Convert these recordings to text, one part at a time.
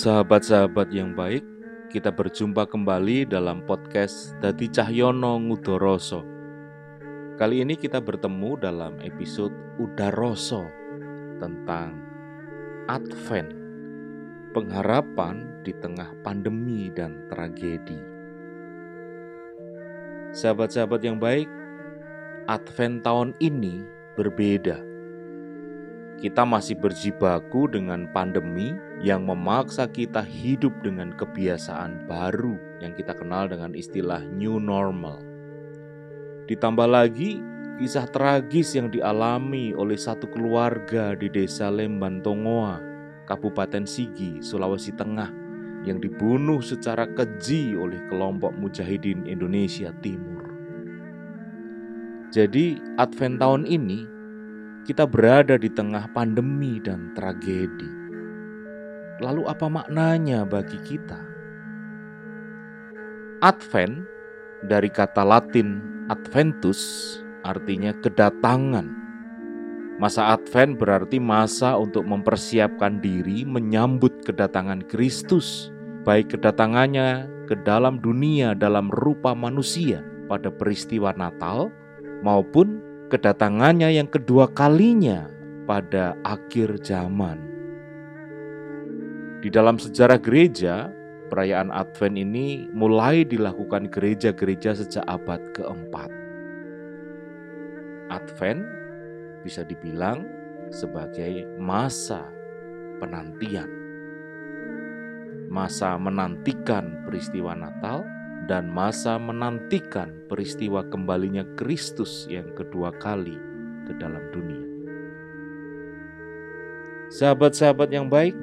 Sahabat-sahabat yang baik, kita berjumpa kembali dalam podcast Dadi Cahyono Ngudoroso. Kali ini kita bertemu dalam episode Udaroso tentang Advent, pengharapan di tengah pandemi dan tragedi. Sahabat-sahabat yang baik, Advent tahun ini berbeda kita masih berjibaku dengan pandemi yang memaksa kita hidup dengan kebiasaan baru yang kita kenal dengan istilah new normal. Ditambah lagi kisah tragis yang dialami oleh satu keluarga di desa Lemban Tongoa, Kabupaten Sigi, Sulawesi Tengah yang dibunuh secara keji oleh kelompok mujahidin Indonesia Timur. Jadi, Advent tahun ini kita berada di tengah pandemi dan tragedi. Lalu, apa maknanya bagi kita? Advent dari kata Latin "adventus" artinya kedatangan. Masa Advent berarti masa untuk mempersiapkan diri menyambut kedatangan Kristus, baik kedatangannya ke dalam dunia dalam rupa manusia pada peristiwa Natal maupun kedatangannya yang kedua kalinya pada akhir zaman. Di dalam sejarah gereja, perayaan Advent ini mulai dilakukan gereja-gereja sejak abad keempat. Advent bisa dibilang sebagai masa penantian. Masa menantikan peristiwa Natal dan masa menantikan peristiwa kembalinya Kristus yang kedua kali ke dalam dunia. Sahabat-sahabat yang baik,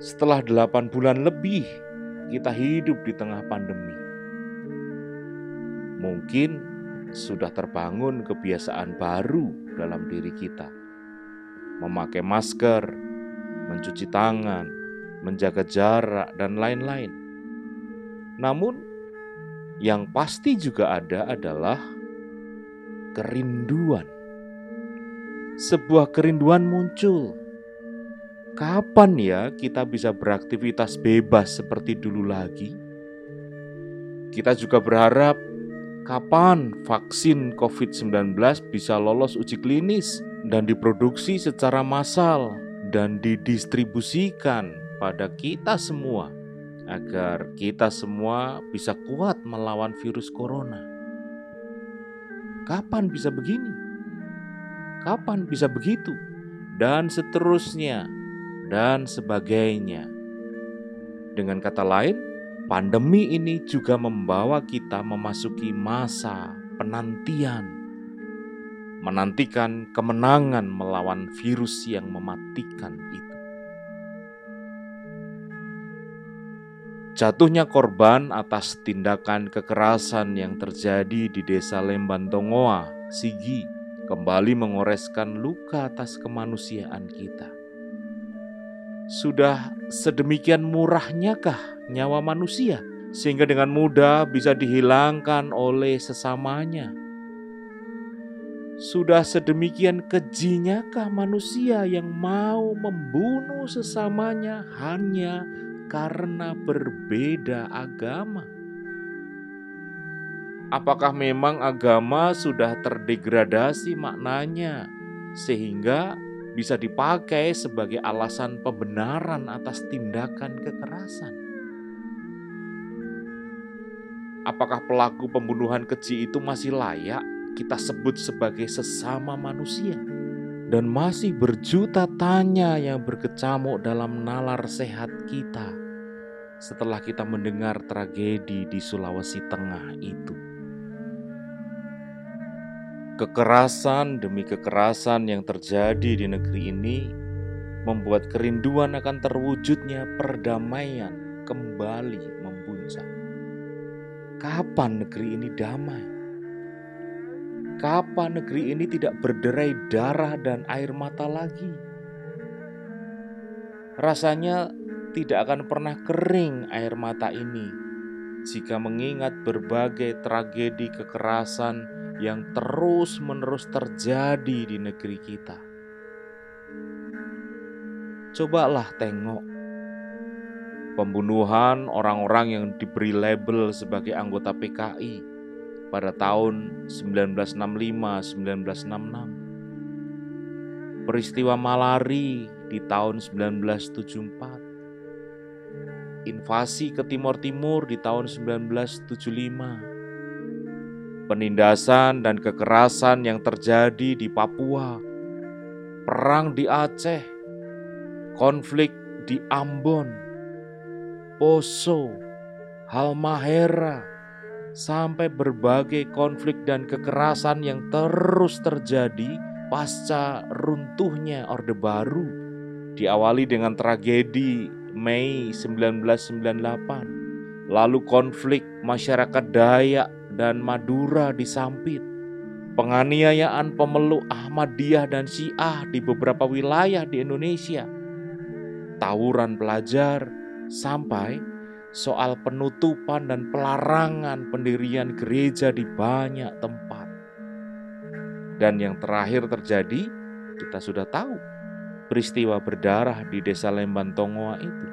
setelah delapan bulan lebih kita hidup di tengah pandemi. Mungkin sudah terbangun kebiasaan baru dalam diri kita. Memakai masker, mencuci tangan, menjaga jarak, dan lain-lain. Namun, yang pasti juga ada adalah kerinduan. Sebuah kerinduan muncul. Kapan ya kita bisa beraktivitas bebas seperti dulu lagi? Kita juga berharap kapan vaksin COVID-19 bisa lolos uji klinis dan diproduksi secara massal dan didistribusikan pada kita semua agar kita semua bisa kuat melawan virus corona. Kapan bisa begini? Kapan bisa begitu? Dan seterusnya, dan sebagainya. Dengan kata lain, pandemi ini juga membawa kita memasuki masa penantian, menantikan kemenangan melawan virus yang mematikan itu. Jatuhnya korban atas tindakan kekerasan yang terjadi di desa Lemban Tongoa, Sigi, kembali mengoreskan luka atas kemanusiaan kita. Sudah sedemikian murahnyakah nyawa manusia sehingga dengan mudah bisa dihilangkan oleh sesamanya? Sudah sedemikian kejinyakah manusia yang mau membunuh sesamanya hanya karena berbeda agama. Apakah memang agama sudah terdegradasi maknanya sehingga bisa dipakai sebagai alasan pembenaran atas tindakan kekerasan? Apakah pelaku pembunuhan keji itu masih layak kita sebut sebagai sesama manusia? dan masih berjuta tanya yang berkecamuk dalam nalar sehat kita setelah kita mendengar tragedi di Sulawesi Tengah itu. Kekerasan demi kekerasan yang terjadi di negeri ini membuat kerinduan akan terwujudnya perdamaian kembali membuncah. Kapan negeri ini damai? Kapan negeri ini tidak berderai darah dan air mata lagi? Rasanya tidak akan pernah kering air mata ini jika mengingat berbagai tragedi kekerasan yang terus-menerus terjadi di negeri kita. Cobalah tengok pembunuhan orang-orang yang diberi label sebagai anggota PKI pada tahun 1965-1966. Peristiwa malari di tahun 1974. Invasi ke Timur Timur di tahun 1975. Penindasan dan kekerasan yang terjadi di Papua. Perang di Aceh. Konflik di Ambon. Poso. Halmahera sampai berbagai konflik dan kekerasan yang terus terjadi pasca runtuhnya Orde Baru diawali dengan tragedi Mei 1998 lalu konflik masyarakat Dayak dan Madura di Sampit penganiayaan pemeluk Ahmadiyah dan Syiah di beberapa wilayah di Indonesia tawuran pelajar sampai soal penutupan dan pelarangan pendirian gereja di banyak tempat. Dan yang terakhir terjadi, kita sudah tahu peristiwa berdarah di desa Lemban Tongoa itu.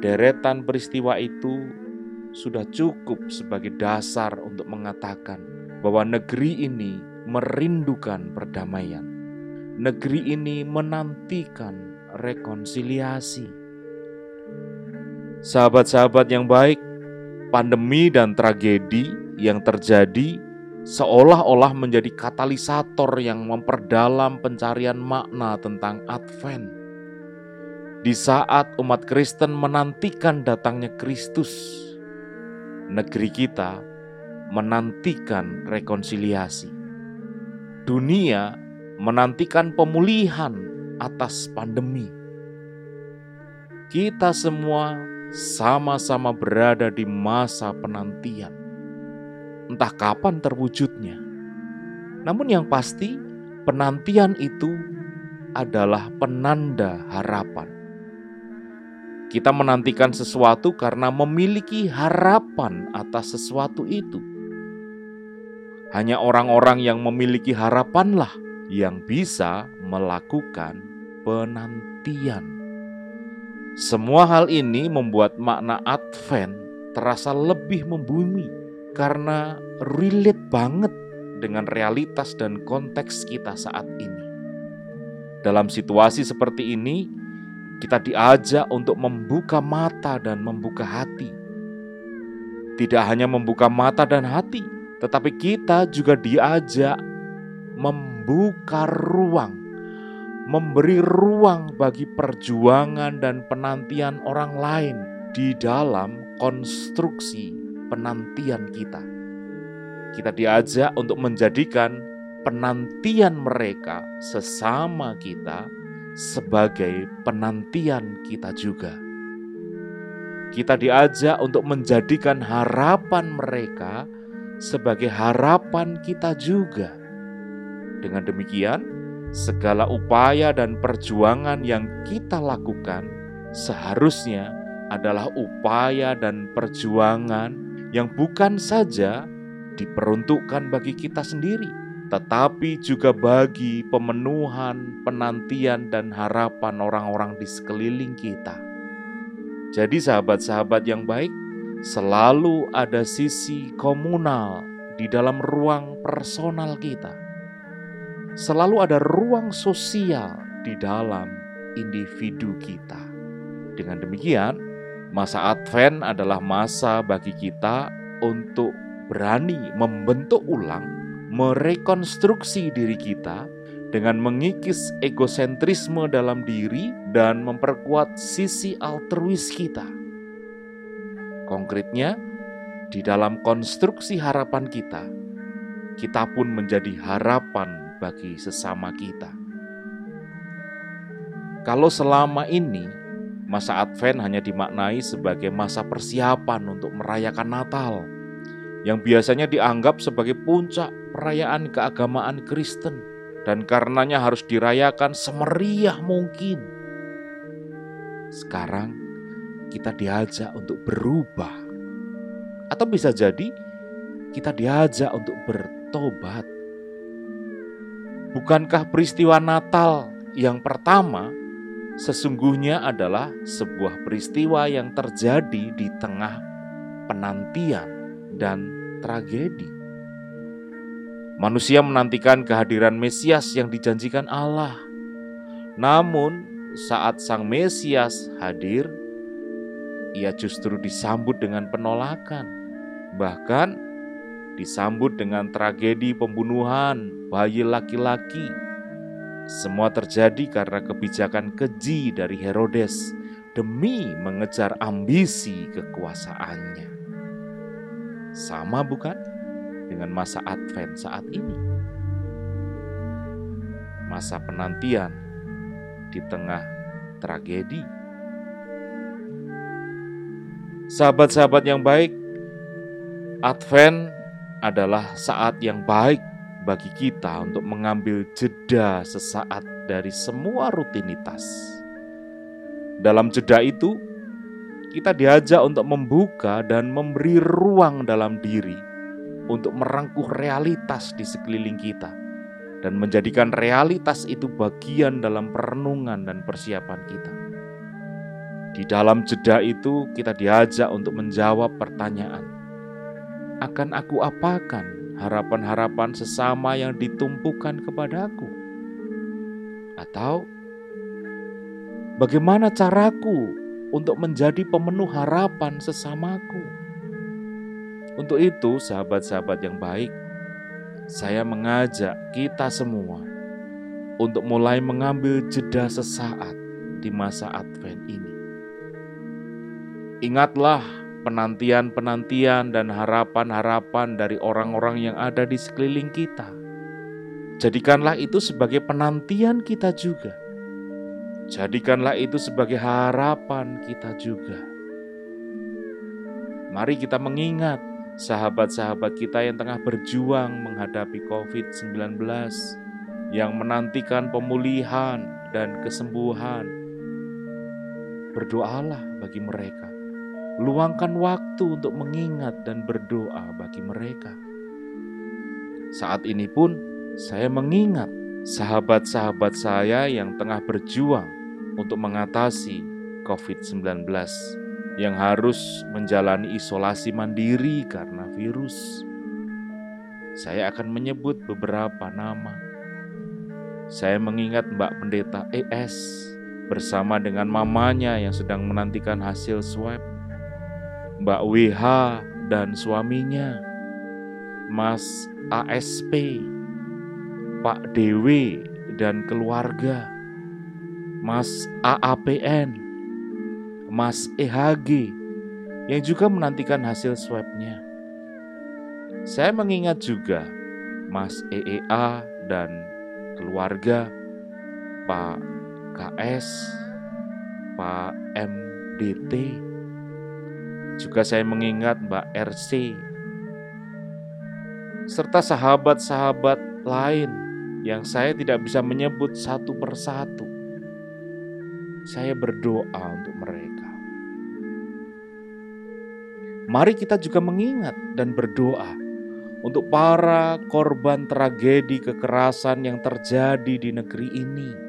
Deretan peristiwa itu sudah cukup sebagai dasar untuk mengatakan bahwa negeri ini merindukan perdamaian. Negeri ini menantikan rekonsiliasi Sahabat-sahabat yang baik, pandemi dan tragedi yang terjadi seolah-olah menjadi katalisator yang memperdalam pencarian makna tentang Advent. Di saat umat Kristen menantikan datangnya Kristus, negeri kita menantikan rekonsiliasi. Dunia menantikan pemulihan atas pandemi. Kita semua sama-sama berada di masa penantian. Entah kapan terwujudnya. Namun yang pasti, penantian itu adalah penanda harapan. Kita menantikan sesuatu karena memiliki harapan atas sesuatu itu. Hanya orang-orang yang memiliki harapanlah yang bisa melakukan penantian. Semua hal ini membuat makna Advent terasa lebih membumi karena relate banget dengan realitas dan konteks kita saat ini. Dalam situasi seperti ini, kita diajak untuk membuka mata dan membuka hati. Tidak hanya membuka mata dan hati, tetapi kita juga diajak membuka ruang memberi ruang bagi perjuangan dan penantian orang lain di dalam konstruksi penantian kita. Kita diajak untuk menjadikan penantian mereka sesama kita sebagai penantian kita juga. Kita diajak untuk menjadikan harapan mereka sebagai harapan kita juga. Dengan demikian, segala upaya dan perjuangan yang kita lakukan seharusnya adalah upaya dan perjuangan yang bukan saja diperuntukkan bagi kita sendiri, tetapi juga bagi pemenuhan, penantian, dan harapan orang-orang di sekeliling kita. Jadi, sahabat-sahabat yang baik, selalu ada sisi komunal di dalam ruang personal kita selalu ada ruang sosial di dalam individu kita. Dengan demikian, masa Advent adalah masa bagi kita untuk berani membentuk ulang, merekonstruksi diri kita dengan mengikis egosentrisme dalam diri dan memperkuat sisi altruis kita. Konkretnya, di dalam konstruksi harapan kita, kita pun menjadi harapan bagi sesama kita. Kalau selama ini masa Advent hanya dimaknai sebagai masa persiapan untuk merayakan Natal, yang biasanya dianggap sebagai puncak perayaan keagamaan Kristen, dan karenanya harus dirayakan semeriah mungkin sekarang kita diajak untuk berubah, atau bisa jadi kita diajak untuk bertobat. Bukankah peristiwa Natal yang pertama sesungguhnya adalah sebuah peristiwa yang terjadi di tengah penantian dan tragedi? Manusia menantikan kehadiran Mesias yang dijanjikan Allah. Namun, saat Sang Mesias hadir, ia justru disambut dengan penolakan, bahkan disambut dengan tragedi pembunuhan bayi laki-laki. Semua terjadi karena kebijakan keji dari Herodes demi mengejar ambisi kekuasaannya. Sama, bukan dengan masa Advent saat ini? Masa penantian di tengah tragedi. Sahabat-sahabat yang baik, Advent adalah saat yang baik bagi kita untuk mengambil jeda sesaat dari semua rutinitas. Dalam jeda itu, kita diajak untuk membuka dan memberi ruang dalam diri untuk merangkuh realitas di sekeliling kita dan menjadikan realitas itu bagian dalam perenungan dan persiapan kita. Di dalam jeda itu, kita diajak untuk menjawab pertanyaan: akan aku apakan harapan-harapan sesama yang ditumpukan kepadaku? Atau bagaimana caraku untuk menjadi pemenuh harapan sesamaku? Untuk itu, sahabat-sahabat yang baik, saya mengajak kita semua untuk mulai mengambil jeda sesaat di masa Advent ini. Ingatlah penantian-penantian dan harapan-harapan dari orang-orang yang ada di sekeliling kita. Jadikanlah itu sebagai penantian kita juga. Jadikanlah itu sebagai harapan kita juga. Mari kita mengingat sahabat-sahabat kita yang tengah berjuang menghadapi COVID-19, yang menantikan pemulihan dan kesembuhan. Berdoalah bagi mereka Luangkan waktu untuk mengingat dan berdoa bagi mereka. Saat ini pun saya mengingat sahabat-sahabat saya yang tengah berjuang untuk mengatasi COVID-19 yang harus menjalani isolasi mandiri karena virus. Saya akan menyebut beberapa nama. Saya mengingat Mbak Pendeta ES bersama dengan mamanya yang sedang menantikan hasil swab Mbak WH dan suaminya, Mas ASP, Pak Dewi dan keluarga, Mas AAPN, Mas EHG yang juga menantikan hasil swabnya. Saya mengingat juga Mas EEA dan keluarga, Pak KS, Pak MDT, juga saya mengingat Mbak RC serta sahabat-sahabat lain yang saya tidak bisa menyebut satu persatu. Saya berdoa untuk mereka. Mari kita juga mengingat dan berdoa untuk para korban tragedi kekerasan yang terjadi di negeri ini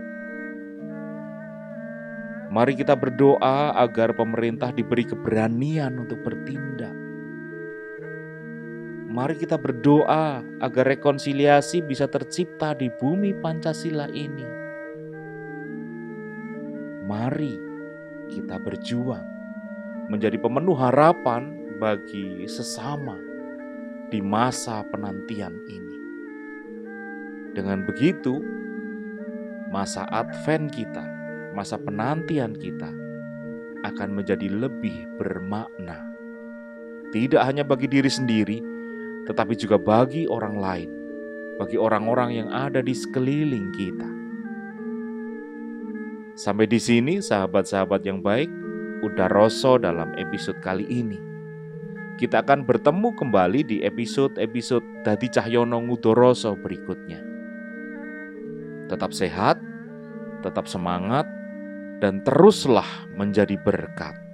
Mari kita berdoa agar pemerintah diberi keberanian untuk bertindak. Mari kita berdoa agar rekonsiliasi bisa tercipta di bumi Pancasila ini. Mari kita berjuang menjadi pemenuh harapan bagi sesama di masa penantian ini. Dengan begitu, masa Advent kita masa penantian kita akan menjadi lebih bermakna. Tidak hanya bagi diri sendiri, tetapi juga bagi orang lain, bagi orang-orang yang ada di sekeliling kita. Sampai di sini, sahabat-sahabat yang baik, udah rosso dalam episode kali ini. Kita akan bertemu kembali di episode-episode Dadi Cahyono Ngudoroso berikutnya. Tetap sehat, tetap semangat, dan teruslah menjadi berkat.